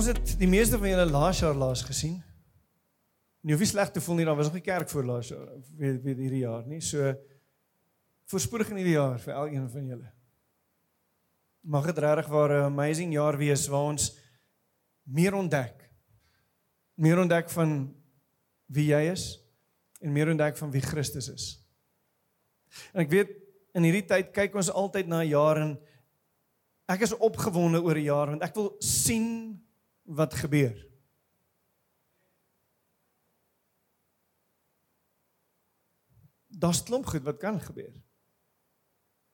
Ons het die meeste van julle laas jaar laas gesien. Nie hoef nie sleg te voel nie, daar was nog nie kerk voor laas jaar, weet weet hierdie jaar nie. So voorspoedig in hierdie jaar vir elkeen van julle. Mag dit regtig waar 'n amazing jaar wees waar ons meer ontdek. Meer ontdek van wie jy is en meer ontdek van wie Christus is. En ek weet in hierdie tyd kyk ons altyd na 'n jaar en ek is opgewonde oor 'n jaar want ek wil sien wat gebeur. Daar's klomp goed wat kan gebeur.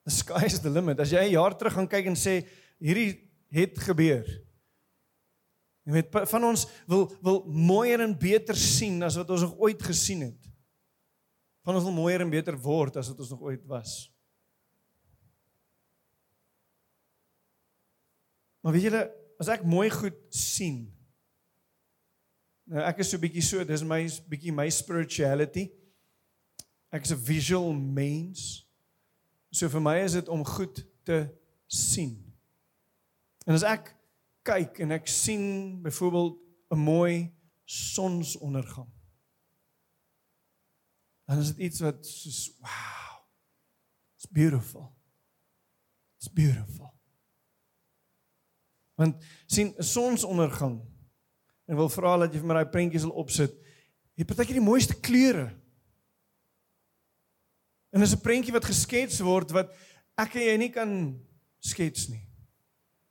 The sky is the limit. As jy 'n jaar terug gaan kyk en sê hierdie het gebeur. Jy weet van ons wil wil mooier en beter sien as wat ons nog ooit gesien het. Van ons wil mooier en beter word as wat ons nog ooit was. Maar weet julle, as ek mooi goed sien. Nou ek is so bietjie so, dis my bietjie my spirituality. Ek is 'n visual mens. So vir my is dit om goed te sien. En as ek kyk en ek sien byvoorbeeld 'n mooi sonsondergang. Dan is dit iets wat soos wow. It's beautiful. It's beautiful. Want sien 'n sonsondergang. En wil vra dat jy vir my daai prentjies wil opsit. Het partykeer die mooiste kleure. En dis 'n prentjie wat geskets word wat ek en jy nie kan skets nie.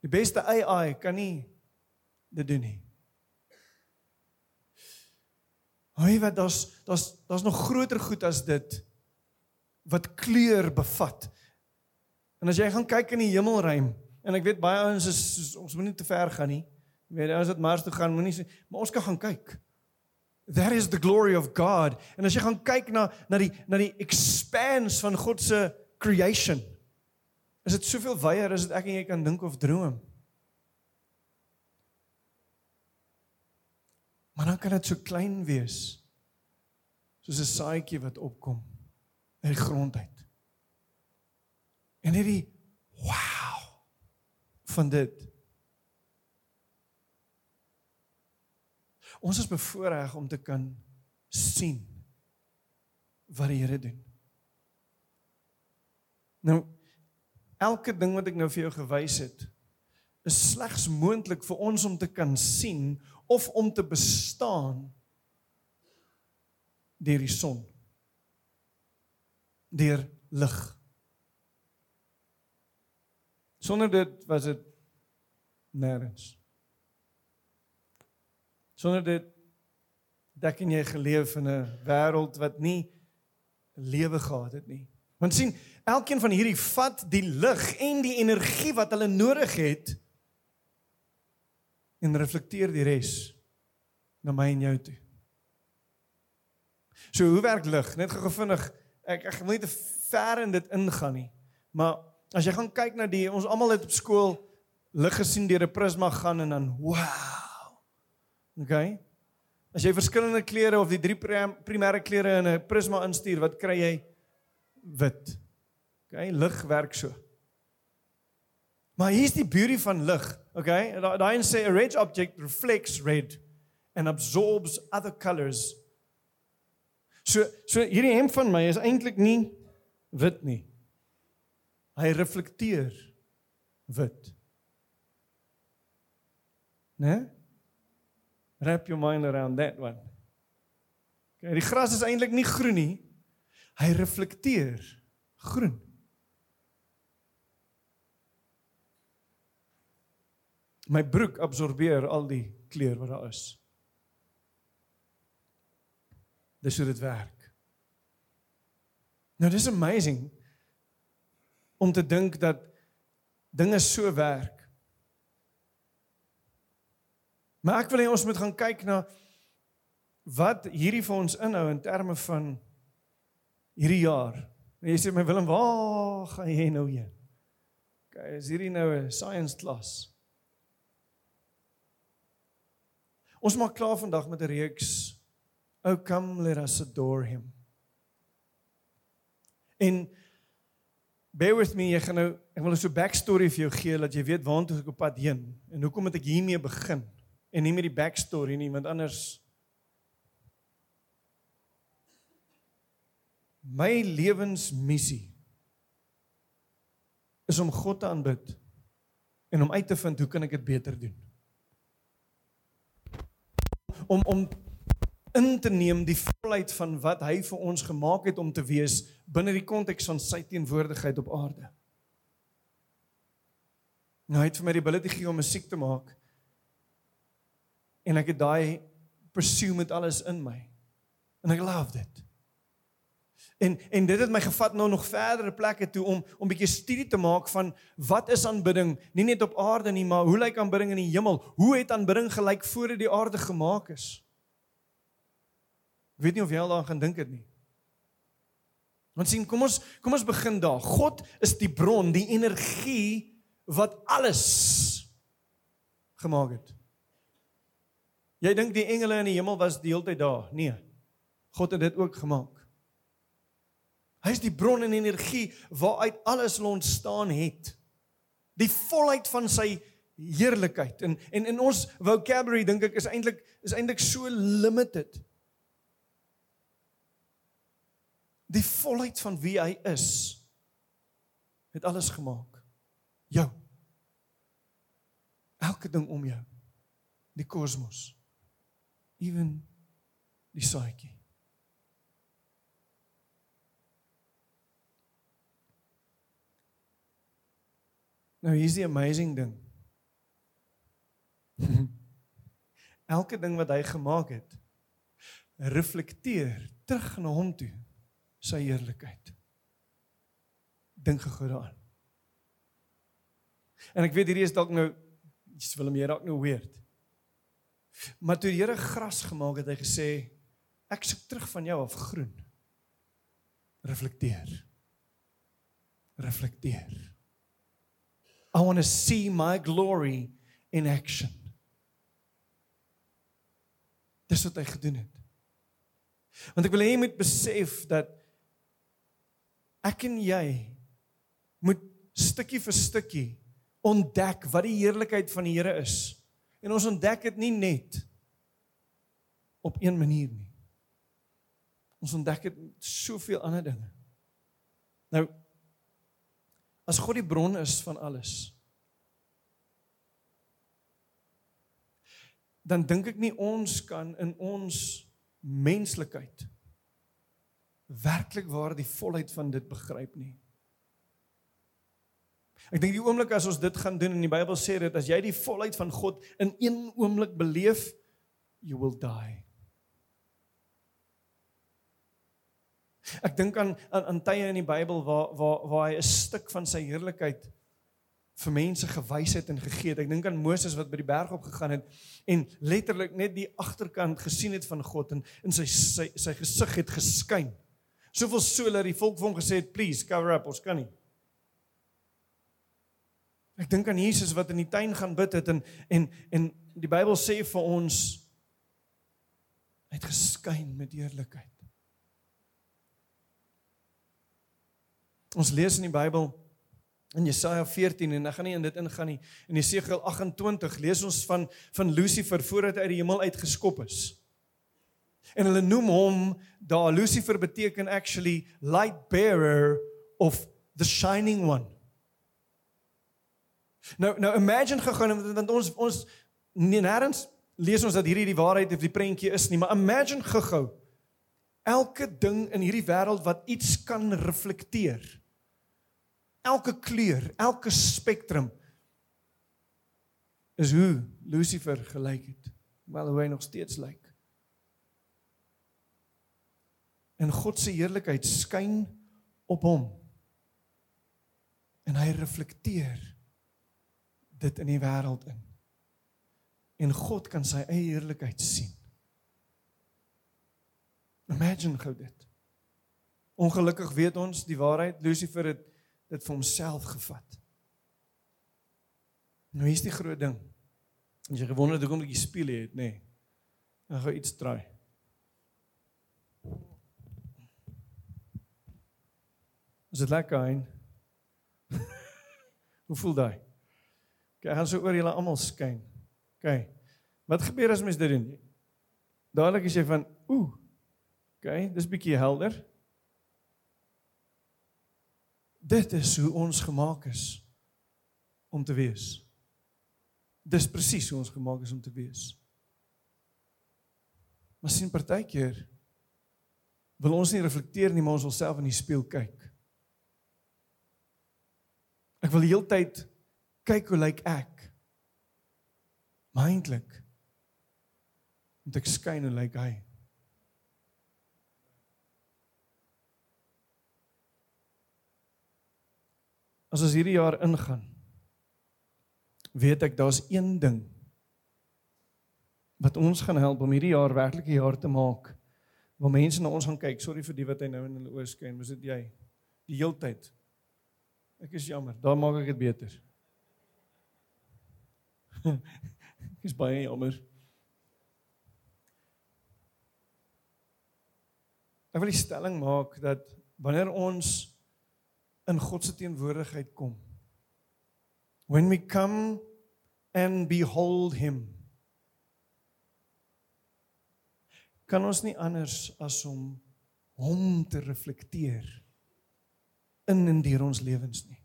Die beste AI kan nie dit doen nie. Hoe wat daar's daar's daar's nog groter goed as dit wat kleur bevat. En as jy gaan kyk in die hemelruim en ek weet baie ouens is ons moenie te ver gaan nie. Jy weet as dit Mars toe gaan moenie maar ons kan gaan kyk. That is the glory of God. En as jy gaan kyk na na die na die expanse van God se creation. Is dit soveel wyer as dit ek en jy kan dink of droom? Maar dan kan dit so klein wees. Soos 'n saadjie wat opkom uit die grond uit. En hierdie wow van dit Ons is bevoorreg om te kan sien wat die Here doen. Nou elke ding wat ek nou vir jou gewys het is slegs moontlik vir ons om te kan sien of om te bestaan deur die son. Deur lig. Sonder dit was dit nêrens. Sonder dit dek en jy geleef in 'n wêreld wat nie lewe gehad het nie. Want sien, elkeen van hierdie vat die lig en die energie wat hulle nodig het en reflekteer die res na my en jou toe. So hoe werk lig? Net gou vinnig. Ek ek moet nie te ver in dit ingaan nie. Maar as jy gaan kyk na die ons almal het op skool lig gesien deur 'n prisma gaan en dan wow Okay? As jy verskillende kleure of die drie primêre kleure in 'n prisma instuur, wat kry jy? Wit. Okay, lig werk so. Maar hier's die beauty van lig, okay? Daai sê a red object reflects red and absorbs other colors. So so hierdie hemp van my is eintlik nie wit nie. Hy reflekteer wit. Né? Nee? Wrap your mind around that one. Okay, die gras is eintlik nie groen nie. Hy reflekteer groen. My broek absorbeer al die kleur wat daar is. Dis hoe dit werk. Nou dis amazing om te dink dat dinge so werk. Maar ek wil hê ons moet gaan kyk na wat hierdie vir ons inhou in terme van hierdie jaar. En jy sê my Willem, waar gaan jy nou heen? Okay, is hierdie nou 'n science klas? Ons maak klaar vandag met 'n reeks Oh come let us adore him. En bear with me, ek gaan nou ek wil 'n so backstory vir jou gee dat jy weet waartoe ek op pad heen en hoekom het ek hiermee begin? en nie met die backstory nie, want anders my lewensmissie is om God te aanbid en om uit te vind hoe kan ek dit beter doen? Om om in te neem die volheid van wat hy vir ons gemaak het om te wees binne die konteks van sy teenwoordigheid op aarde. Nou hy het vir my die ability gegee om musiek te maak. En ek het daai pursue met alles in my. En ek love dit. En en dit het my gevat nou nog verdere plekke toe om om 'n bietjie studie te maak van wat is aanbidding nie net op aarde nie maar hoe lyk aanbidding in die hemel? Hoe het aanbidding gelyk voor die aarde gemaak is? Ek weet nie of jy al daaraan gaan dink het nie. Want sien, kom ons kom ons begin daar. God is die bron, die energie wat alles gemaak het. Jy dink die engele in die hemel was die hele tyd daar? Nee. God het dit ook gemaak. Hy is die bron en energie waaruit alles ontstaan het. Die volheid van sy heerlikheid. En en in ons vocabulary dink ek is eintlik is eintlik so limited. Die volheid van wie hy is het alles gemaak. Jou. Elke ding om jou. Die kosmos. Ewen die saadjie. Nou hier's die amazing ding. Elke ding wat hy gemaak het, reflekteer terug na hom toe sy heerlikheid. Dink gou daaraan. En ek weet hierdie is dalk nou iets wil hom hier dalk nou weird. Maar toe die Here gras gemaak het, hy gesê ek soek terug van jou af groen. Reflekteer. Reflekteer. I want to see my glory in action. Dis wat hy gedoen het. Want ek wil hê jy moet besef dat ek en jy moet stukkie vir stukkie ontdek wat die heerlikheid van die Here is. En ons ontdek dit nie net op een manier nie. Ons ontdek dit soveel ander dinge. Nou As God die bron is van alles. Dan dink ek nie ons kan in ons menslikheid werklik waar die volheid van dit begryp nie. Ek dink die oomblik as ons dit gaan doen en die Bybel sê dit as jy die volheid van God in een oomblik beleef, you will die. Ek dink aan aan aan tye in die Bybel waar waar waar hy 'n stuk van sy heerlikheid vir mense gewys het en gegee het. Ek dink aan Moses wat by die berg op gegaan het en letterlik net die agterkant gesien het van God en in sy sy sy gesig het geskyn. Soveel so dat die volk vir hom gesê het, "Please cover up, ons kan nie." Ek dink aan Jesus wat in die tuin gaan bid het en en en die Bybel sê vir ons hy het geskyn met heerlikheid. Ons lees in die Bybel in Jesaja 14 en ek gaan nie in dit ingaan nie. In Jesegiel 28 lees ons van van Lucifer voordat hy uit die hemel uitgeskop is. En hulle noem hom daar Lucifer beteken actually light bearer of the shining one. Nou nou imagine gegaan want ons ons nie nêrens lees ons dat hierdie die waarheid of die prentjie is nie, maar imagine gehou elke ding in hierdie wêreld wat iets kan reflekteer elke kleur, elke spektrum is hoe Lucifer gelyk het. Wel hoe hy nog steeds lyk. En God se heerlikheid skyn op hom. En hy reflekteer dit in die wêreld in. En God kan sy eie heerlikheid sien. Imagine gou dit. Ongelukkig weet ons die waarheid Lucifer het dit vir homself gevat. Nou is die groot ding. As jy gewonder het hoekom ek die spieël het, nê. Nee, dan gaan iets draai. Is dit lekker hein? Hoe voel daai? Kyk, gaan so oor julle almal skyn. OK. Wat gebeur as mens dit doen? Dadelik as jy van ooh. Okay, dis bietjie helder. Dit is hoe ons gemaak is om te wees. Dis presies hoe ons gemaak is om te wees. Maar sien partykeer wil ons nie reflekteer nie, maar ons wil self in die spieël kyk. Ek wil die hele tyd kyk hoe lyk ek? Maar eintlik moet ek skyn hoe lyk hy? As ons hierdie jaar ingaan, weet ek daar's een ding wat ons gaan help om hierdie jaar werklik 'n jaar te maak waar mense na ons gaan kyk. Sorry vir die wat hy nou in hulle oë skyn, was dit jy? Die heeltyd. Ek is jammer, daar maak ek dit beter. ek is baie jammer. Ek wil die stelling maak dat wanneer ons in God se teenwoordigheid kom when we come and behold him kan ons nie anders as om hom te reflekteer in en deur ons lewens nie.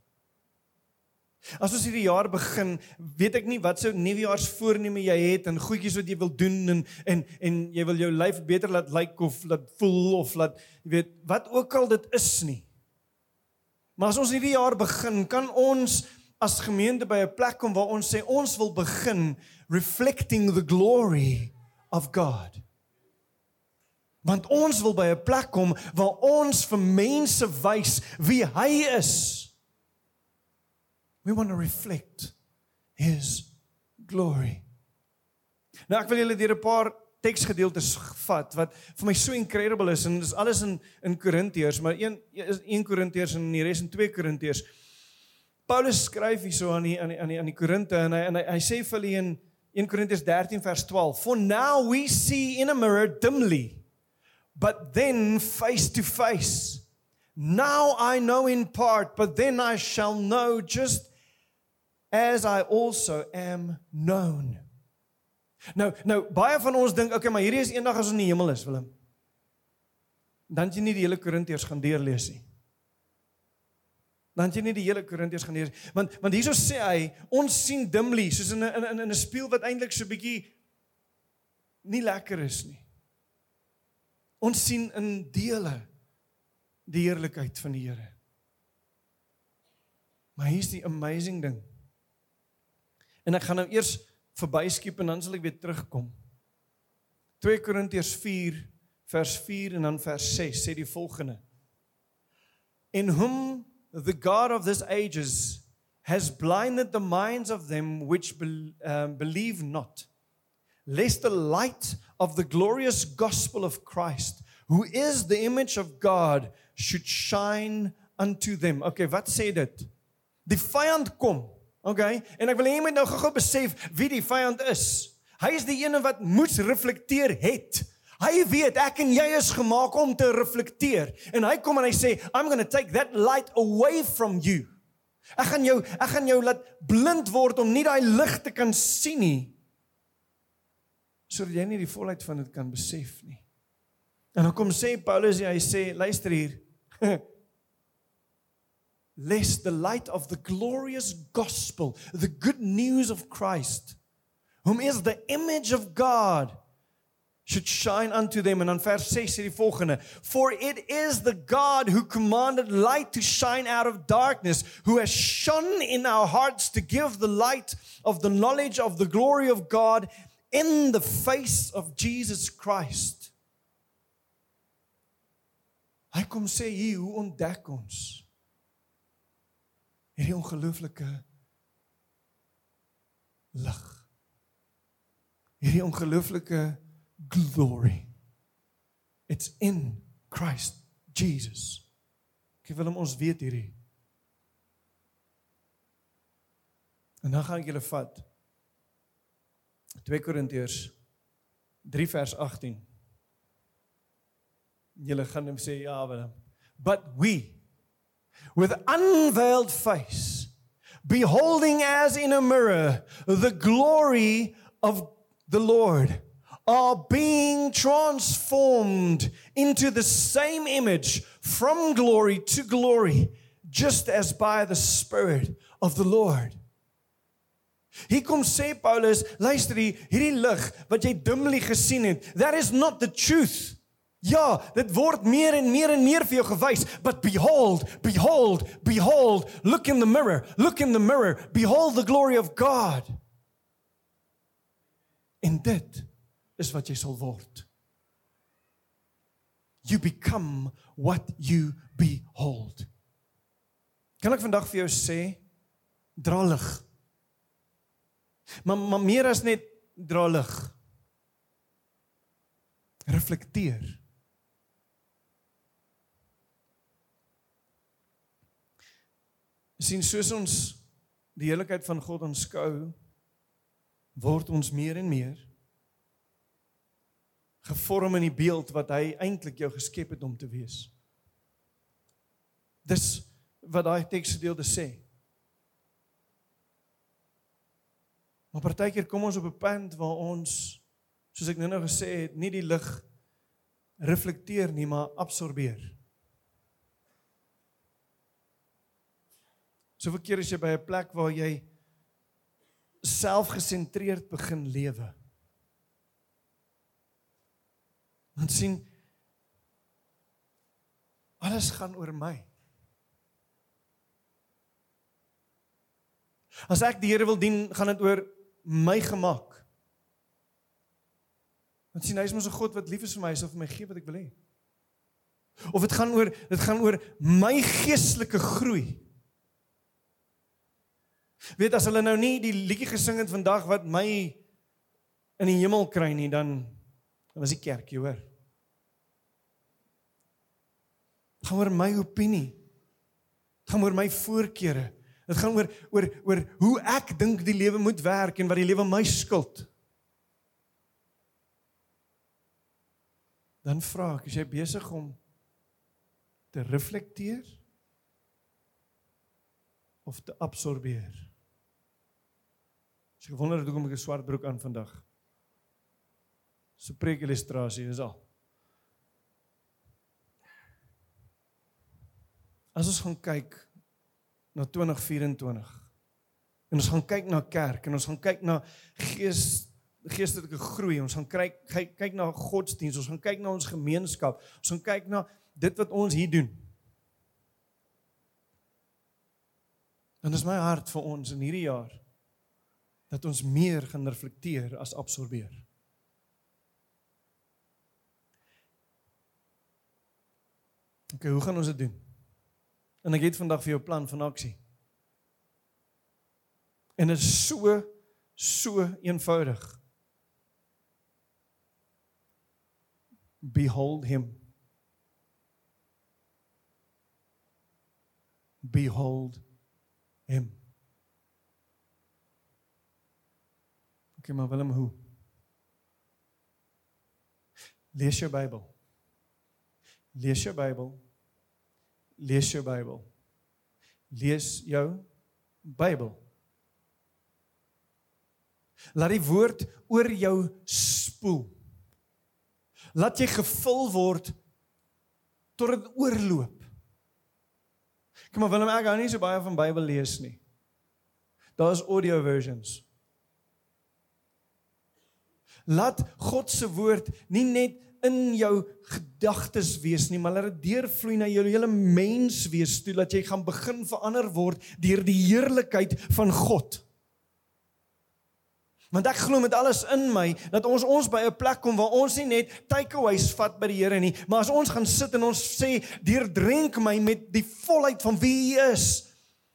As ons hierdie jaar begin, weet ek nie wat sou nuwejaarsvoorneme jy het en goedjies wat jy wil doen en en en jy wil jou lyf beter laat lyk like of laat voel of laat jy weet wat ook al dit is nie. Maar as ons hierdie jaar begin, kan ons as gemeente by 'n plek kom waar ons sê ons wil begin reflecting the glory of God. Want ons wil by 'n plek kom waar ons vir mense wys wie hy is. We want to reflect his glory. Nou ek wil julle deur 'n paar teksgedeeltes vat wat vir my so incredible is en dis alles in in Korintiërs, maar 1 1 Korintiërs en die res in 2 Korintiërs. Paulus skryf hierso aan die aan die aan die aan die Korinte en hy en hy, hy sê vir hulle in 1 Korintiërs 13 vers 12, "For now we see in a mirror dimly." But then face to face. Now I know in part, but then I shall know just as I also am known. Nou, nou baie van ons dink, okay, maar hierdie is eendag as ons in die hemel is, Willem. Dan jy nie die hele Korintiërs gaan deurlees nie. Dan jy nie die hele Korintiërs gaan lees want want hierso sê hy ons sien dimly soos in 'n in 'n 'n spieël wat eintlik so bietjie nie lekker is nie. Ons sien in dele die heerlikheid van die Here. Maar hier's die amazing ding. En ek gaan nou eers verbyskiep en dan sal ek weer terugkom. 2 Korintiërs 4 vers 4 en dan vers 6 sê die volgende. In whom the god of this ages has blinded the minds of them which be, um, believe not lest the light of the glorious gospel of Christ, who is the image of God, should shine unto them. Okay, wat sê dit? Die vyand kom. Okay? En ek wil hê jy moet nou gou-gou besef wie die vyand is. Hy is die een wat moes reflekteer het. Hy weet ek en jy is gemaak om te reflekteer. En hy kom en hy sê, I'm going to take that light away from you. Ek gaan jou ek gaan jou laat blind word om nie daai lig te kan sien nie sodat jy nie die volheid van dit kan besef nie. En dan kom sê Paulus hy sê luister hier. Lest the light of the glorious gospel, the good news of Christ, whom is the image of God, should shine unto them. En dan vers 6 sê die volgende: For it is the God who commanded light to shine out of darkness, who has shone in our hearts to give the light of the knowledge of the glory of God in the face of Jesus Christ. Hy kom sê hier hoe ontdek ons hierdie ongelooflike lig. Hierdie ongelooflike glory. It's in Christ Jesus. Ek wil hom ons weet hierdie. En dan gaan ek julle vat 2 Korintiërs 3 vers 18. Julle gaan hom sê ja, Willem. But we with unveiled face beholding as in a mirror the glory of the Lord are being transformed into the same image from glory to glory, just as by the Spirit of the Lord. Hier kom sê Paulus, luister hier, hierdie lig wat jy dimly gesien het, that is not the truth. Ja, dit word meer en meer en meer vir jou gewys, but behold, behold, behold, look in the mirror, look in the mirror, behold the glory of God. En dit is wat jy sal word. You become what you behold. Kan ek vandag vir jou sê dra lig. Maar maar meer as net dra lig. Reflekteer. sien soos ons die heiligheid van God aanskou word ons meer en meer gevorm in die beeld wat hy eintlik jou geskep het om te wees. Dis wat daai teksgedeelte sê. Maar partykeer kom ons op 'n punt waar ons soos ek nou-nou gesê het, nie die lig reflekteer nie, maar absorbeer. So verkeer as jy by 'n plek waar jy selfgesentreerd begin lewe. Dan sien alles gaan oor my. As ek die Here wil dien, gaan dit oor my gemak. Want sien hy is mos 'n God wat lief is vir my, hy sal vir my gee wat ek wil hê. Of dit gaan oor dit gaan oor my geestelike groei. Weet as hulle nou nie die liedjie gesing het vandag wat my in die hemel kry nie, dan dan was die kerk, jy hoor. Dit gaan oor my opinie. Dit gaan oor my voorkeure. Dit gaan oor oor oor hoe ek dink die lewe moet werk en wat die lewe my skuld. Dan vra ek, is jy besig om te reflekteer of te absorbeer? Ek wonder hoekom ek 'n swart broek aan vandag. So preek illustrasie is al. As ons gaan kyk na 2024 en ons gaan kyk na kerk en ons gaan kyk na gees geestelike groei, ons gaan kyk kyk, kyk na godsdiens, ons gaan kyk na ons gemeenskap, ons gaan kyk na dit wat ons hier doen. Dan is my hart vir ons in hierdie jaar dat ons meer gaan reflekteer as absorbeer. OK, hoe gaan ons dit doen? En ek het vandag vir jou 'n plan van aksie. En dit is so so eenvoudig. Behold him. Behold him. Okay, maar Willem hoe? Lees jou Bybel. Lees jou Bybel lees jou Bybel. Lees jou Bybel. Laat die woord oor jou spoel. Laat jy gevul word tot dit oorloop. Kom maar Willem, ek hou nie so baie van Bybel lees nie. Daar's audio versions. Laat God se woord nie net in jou gedagtes wees nie, maar laat dit deurvloei na jou hele mens wees toe dat jy gaan begin verander word deur die heerlikheid van God. Want ek glo met alles in my dat ons ons by 'n plek kom waar ons nie net takeaways vat by die Here nie, maar as ons gaan sit en ons sê deurdrink my met die volheid van wie U is,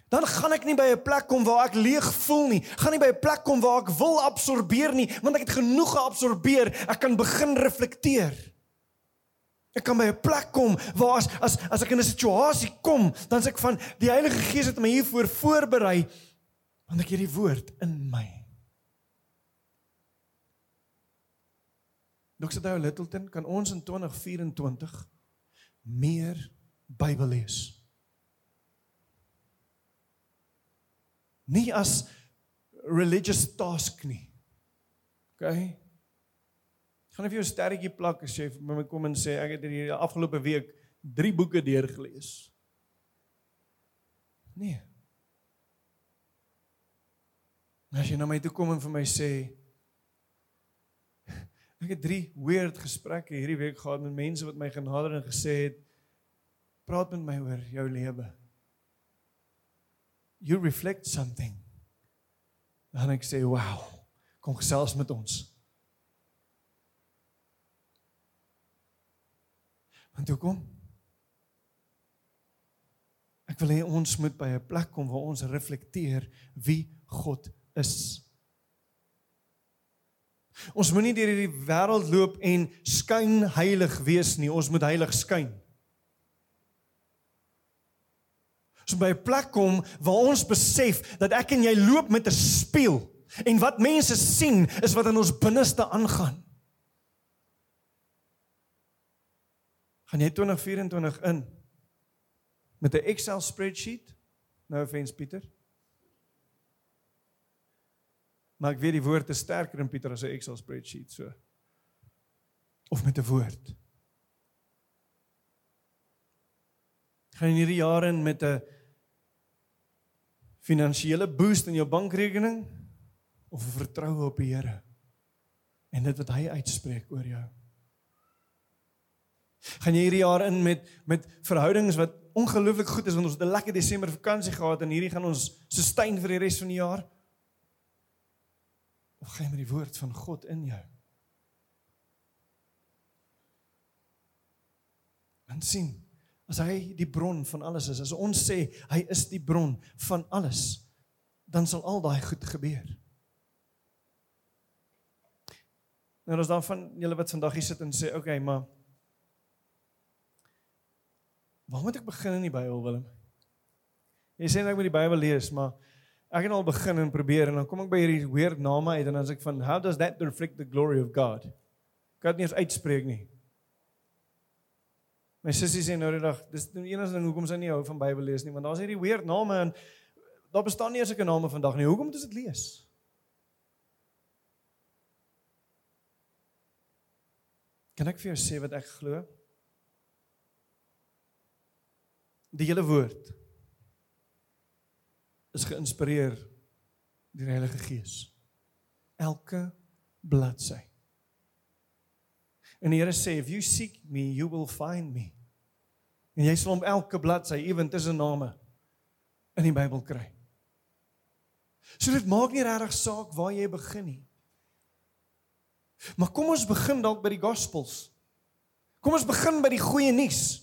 dan gaan ek nie by 'n plek kom waar ek leeg voel nie. Gaan nie by 'n plek kom waar ek wil absorbeer nie, want ek het genoeg geabsorbeer. Ek kan begin reflekteer. Ek kan by 'n plek kom waar as as as ek in 'n situasie kom, dan sê ek van die Heilige Gees het my hiervoor voorberei want ek het die woord in my. Dr. Dale Littleton, kan ons in 2024 meer Bybel lees? Nie as religious task nie. OK? Gaan ek vir jou 'n sterretjie plak as jy by my kom en sê ek het hierdie afgelope week 3 boeke deurgelees. Nee. As jy na my toe kom en vir my sê ek het 3 weird gesprekke hierdie week gehad met mense wat my genader en gesê het praat met my oor jou lewe. You reflect something. Dan ek sê, "Wow, kom gesels met ons." Want hoekom? Ek wil hê ons moet by 'n plek kom waar ons reflekteer wie God is. Ons moenie deur hierdie wêreld loop en skyn heilig wees nie, ons moet heilig skyn. Ons by 'n plek kom waar ons besef dat ek en jy loop met 'n spieël en wat mense sien is wat in ons binneste aangaan. gaan jy 2024 in met 'n Excel spreadsheet? Nou offense Pieter. Maar ek weet die woord is sterker in Pieter as 'n Excel spreadsheet so. Of met 'n woord. Gaan jy hierdie jaar in met 'n finansiële boost in jou bankrekening of 'n vertroue op die Here? En dit wat hy uitspreek oor jou. Gaan jy hierdie jaar in met met verhoudings wat ongelooflik goed is want ons het 'n lekker Desember vakansie gehad en hierdie gaan ons sustain vir die res van die jaar? Of gaan jy met die woord van God in jou? Want sien, as hy die bron van alles is, as ons sê hy is die bron van alles, dan sal al daai goed gebeur. Nou as dan van julle wat vandag hier sit en sê, "Oké, okay, maar Waar moet ek begin in die Bybel, Willem? Jy sê ek moet die Bybel lees, maar ek het al begin en probeer en dan kom ek by hierdie weird name uit en dan sê ek van how does that reflect the glory of God? Kan dit nie eens uitspreek nie. My sussie sê nou die dag, dis die enigste ding hoekom sy nie hou van Bybel lees nie, want daar's hierdie weird name en daar bestaan nie eens 'n name vandag nie. Hoekom moet ons dit lees? Kan ek vir jou sê wat ek glo? die hele woord is geïnspireer deur die Heilige Gees. Elke bladsy. En die Here sê if you seek me, you will find me. En jy sal hom elke bladsy, ewen tussen name in die Bybel kry. So dit maak nie regtig saak waar jy begin nie. Maar kom ons begin dalk by die Gospels. Kom ons begin by die goeie nuus.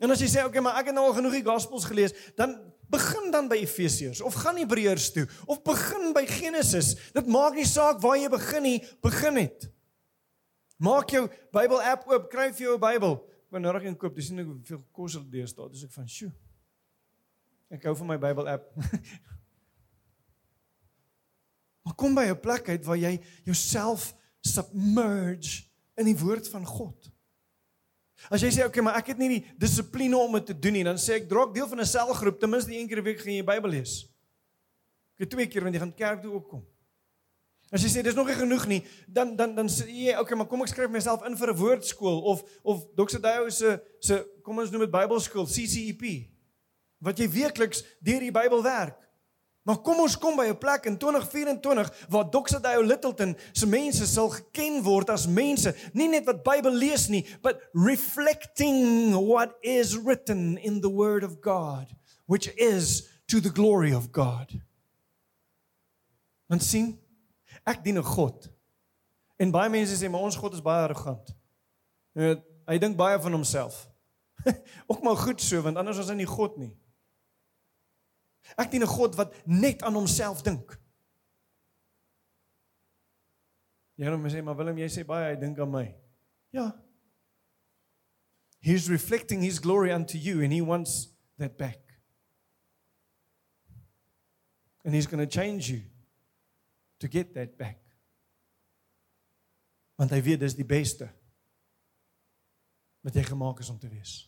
En as jy sê, "Oké, okay, maar ek het nou al genoeg die Gospels gelees," dan begin dan by Efesiërs of gaan Hebreërs toe of begin by Genesis. Dit maak nie saak waar jy begin nie, begin net. Maak jou Bybel app oop, kry vir jou 'n Bybel. Wou nou reg een koop, dis nie hoeveel kos dit deur staan, dis ek van, "Sjoe." Ek hou van my Bybel app. maar kom by 'n plek uit waar jy jouself submerge in die woord van God. As jy sê okay, maar ek het nie die dissipline om dit te doen nie, dan sê ek draak deel van 'n selgroep, ten minste een keer 'n week gaan jy die Bybel lees. Ek twee keer wanneer jy gaan kerk toe ook kom. As jy sê dis nog nie genoeg nie, dan dan dan sê jy okay, maar kom ek skryf myself in vir 'n woordskool of of Dr. Dayo se se kom ons noem dit Bybelskool, CCEP. Wat jy weekliks deur die Bybel werk. Maar kom ons kom by 'n plek in 2024 waar Dr. Dio Littleton se mense sal geken word as mense, nie net wat Bybel lees nie, but reflecting what is written in the word of God, which is to the glory of God. Want sien, ek dien 'n God. En baie mense sê maar ons God is baie arrogant. Hy dink baie van homself. Ook maar goed so, want anders was hy nie God nie. Ek dien 'n God wat net aan homself dink. Jy nou sê maar Willem, jy sê baie hy dink aan my. Ja. He's reflecting his glory unto you and he wants that back. And he's going to change you to get that back. Want hy weet dis die beste wat jy gemaak is om te wees.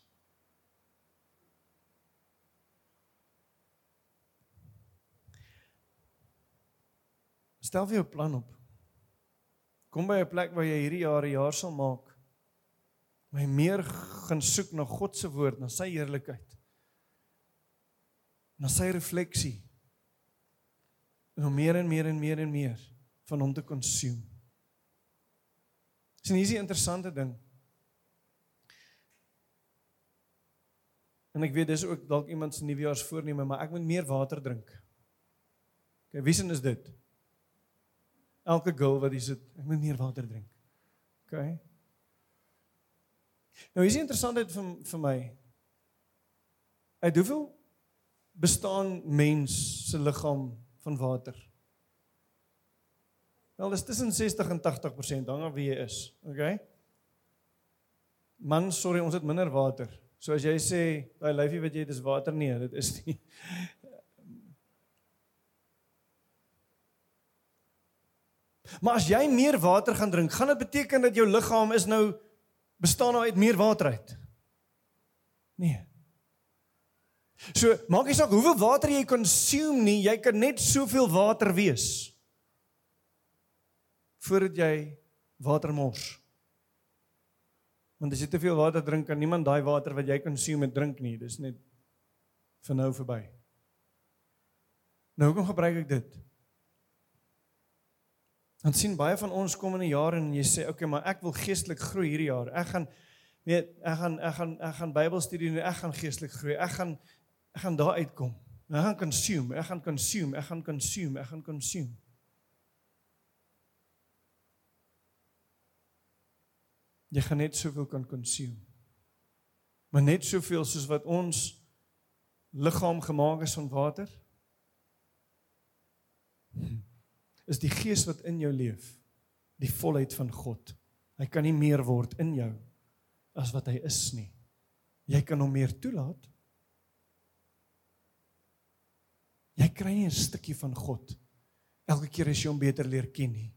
Stel vir jou plan op. kom by 'n plek waar jy hierdie jaar 'n jaar sal maak. My meer gaan soek na God se woord, na sy heerlikheid. Na sy refleksie. En om meer en meer en meer en meer van hom te consume. Dis 'n hierdie interessante ding. En ek weet dis ook dalk iemand se nuwejaarsvoorneme, maar ek moet meer water drink. Okay, wie sien is dit? Elke girl wat hier sit, ek moet meer water drink. Okay. Nou is dit interessant vir vir my. Uit hoeveel bestaan mens se liggaam van water? Wel, dis tussen 60 en 80% hang af wie jy is, okay? Man, sorry, ons het minder water. So as jy sê daai lyfie wat jy het is water nee, dit is nie. Maar as jy meer water gaan drink, gaan dit beteken dat jou liggaam is nou bestaan nou uit meer water uit. Nee. So, maak nie saak hoeveel water jy consume nie, jy kan net soveel water wees voordat jy water mors. Want as jy te veel water drink, kan niemand daai water wat jy consume drink nie. Dis net vir nou verby. Nou hoekom gebruik ek dit? Dan sien baie van ons kom in 'n jaar en jy sê, "Oké, okay, maar ek wil geestelik groei hierdie jaar. Ek gaan weet, ek gaan ek gaan ek gaan Bybelstudie doen. Ek gaan geestelik groei. Ek gaan ek gaan daar uitkom. Ek gaan consume, ek gaan consume, ek gaan consume, ek gaan consume." Jy gaan net soveel kan consume. Maar net soveel soos wat ons liggaam gemaak is van water. Is die gees wat in jou leef, die volheid van God. Hy kan nie meer word in jou as wat hy is nie. Jy kan hom meer toelaat. Jy kry nie 'n stukkie van God elke keer as jy hom beter leer ken nie.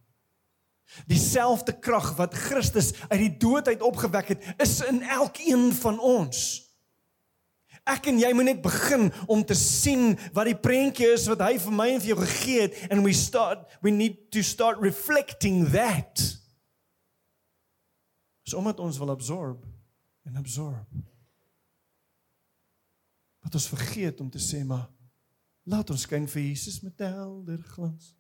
Dieselfde krag wat Christus uit die dood uit opgewek het, is in elkeen van ons. Ek en jy moet net begin om te sien wat die prentjie is wat hy vir my en vir jou gegee het and we start we need to start reflecting that. So omdat ons wil absorb en absorb. Wat ons vergeet om te sê maar laat ons skyn vir Jesus met helder glans.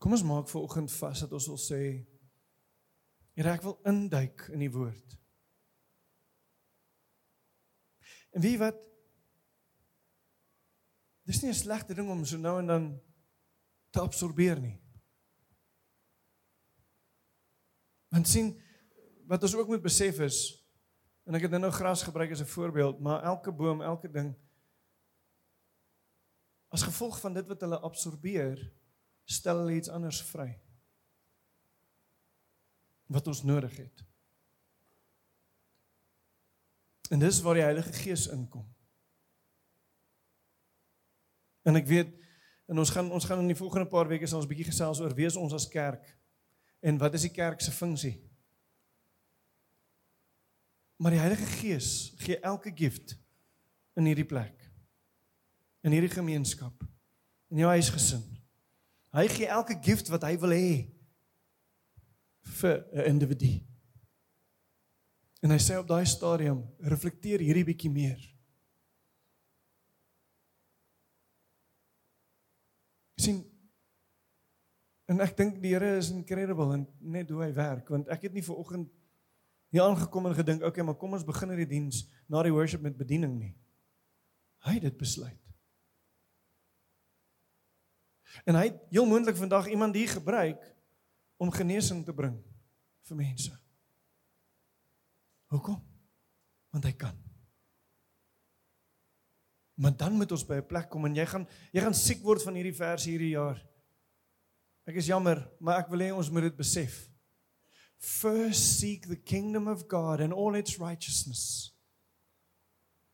Kom ons maak vir oggend vas dat ons wil sê Here ek wil induik in die woord. En wie wat Dis nie 'n slegte ding om so nou en dan te absorbeer nie. Want sien wat ons ook moet besef is en ek het nou gras gebruik as 'n voorbeeld, maar elke boom, elke ding as gevolg van dit wat hulle absorbeer, stel hulle iets anders vry wat ons nodig het. En dis waar die Heilige Gees inkom. En ek weet en ons gaan ons gaan in die volgende paar weke ons bietjie gesels oor wie is ons as kerk en wat is die kerk se funksie. Maar die Heilige Gees gee elke gift in hierdie plek. In hierdie gemeenskap. In jou huisgesin. Hy gee elke gift wat hy wil hê vir 'n individu. En hy sê op daai stadium, reflekteer hierdie bietjie meer. sien en ek dink die Here is incredible en net hoe hy werk want ek het nie ver oggend hier aangekom en gedink okay maar kom ons begin hierdie diens na die worship met bediening nie hy het dit besluit En hy het heel moontlik vandag iemand hier gebruik om genesing te bring vir mense. Hoekom? Want hy kan. Maar dan moet ons by 'n plek kom en jy gaan jy gaan siek word van hierdie vers hierdie jaar. Ek is jammer, maar ek wil hê ons moet dit besef. First seek the kingdom of God and all its righteousness.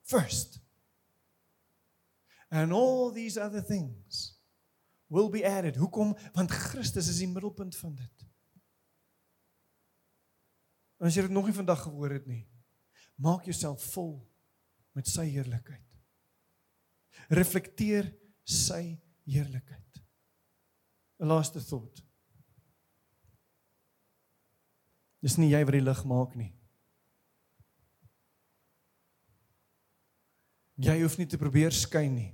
First. And all these other things will be added. Hoekom? Want Christus is die middelpunt van dit. En as jy dit nog nie vandag gehoor het nie, Maak jouself vol met sy heerlikheid. Reflekteer sy heerlikheid. 'n Laaste thought. Dis nie jy wat die lig maak nie. Jy hoef nie te probeer skyn nie.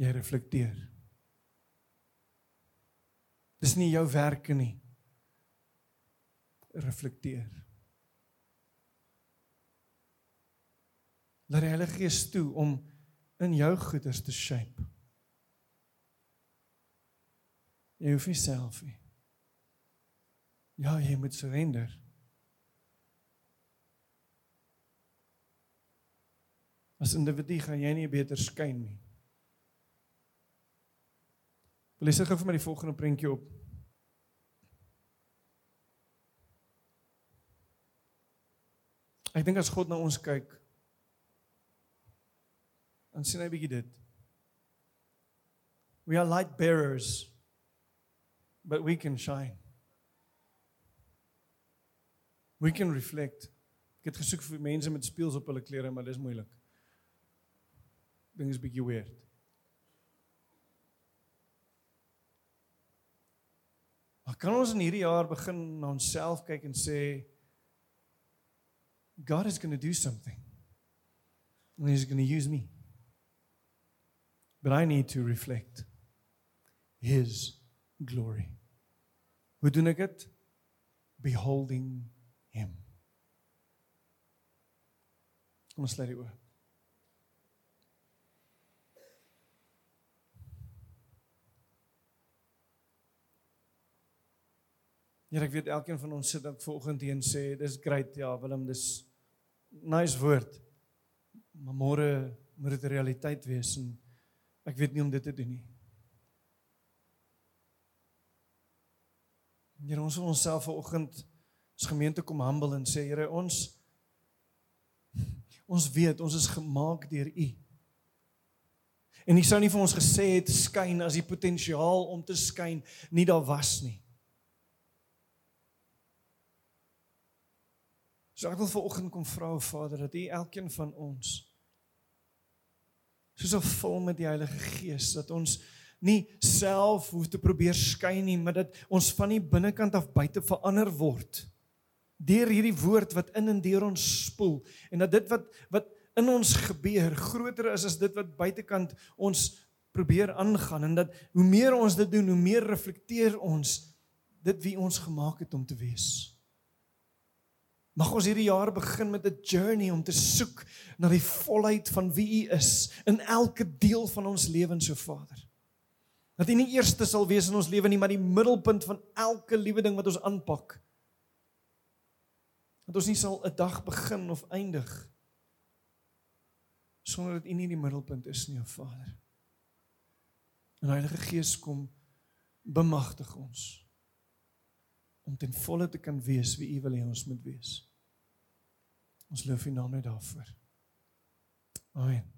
Jy reflekteer. Dis nie jou werke nie. Reflekteer. Laat die Heilige Gees toe om in jou goeders te shape. Jy hoef nie self nie. Ja, jy moet surrender. As individu gaan jy nie beter skyn nie. Wil jy sê gou vir my die volgende prentjie op? Ek dink as God na ons kyk, dan sien hy bietjie dit. We are light bearers, but we can shine. We can reflect. Ek het gesoek vir mense met speels op hulle klere, maar dis moeilik. Ding is bietjie weird. Maar kan ons in hierdie jaar begin na onsself kyk en sê God is going to do something. And he's going to use me. But I need to reflect his glory. Hoe doen ek dit? Beholding him. Kom ons sluit die oë. Ja, ek weet elkeen van ons sit dan vanoggend hier en sê dis great ja Willem, dis nice woord. Maar môre moet dit realiteit wees en ek weet nie om dit te doen nie. Here ons wil onsself vanoggend as gemeente kom humble en sê Here ons ons weet ons is gemaak deur U. En U sou nie vir ons gesê het skyn as die potensiaal om te skyn nie daar was nie. So ek wil vanoggend kom vra o Vader dat U elkeen van ons soos vol met die Heilige Gees dat ons nie self hoef te probeer skyn nie, maar dat ons van die binnekant af buite verander word deur hierdie woord wat in en deur ons spoel en dat dit wat wat in ons gebeur groter is as dit wat buitekant ons probeer aangaan en dat hoe meer ons dit doen, hoe meer reflekteer ons dit wie ons gemaak het om te wees. Mag ons hierdie jaar begin met 'n journey om te soek na die volheid van wie U is in elke deel van ons lewens, so Vader. Dat U nie eerste sal wees in ons lewe nie, maar die middelpunt van elke liewe ding wat ons aanpak. Dat ons nie sal 'n dag begin of eindig sonder dat U nie die middelpunt is nie, o Vader. En Heilige Gees kom bemagtig ons om ten volle te kan wees wie U wil hê ons moet wees. Ons loof U naam net daarvoor. Amen.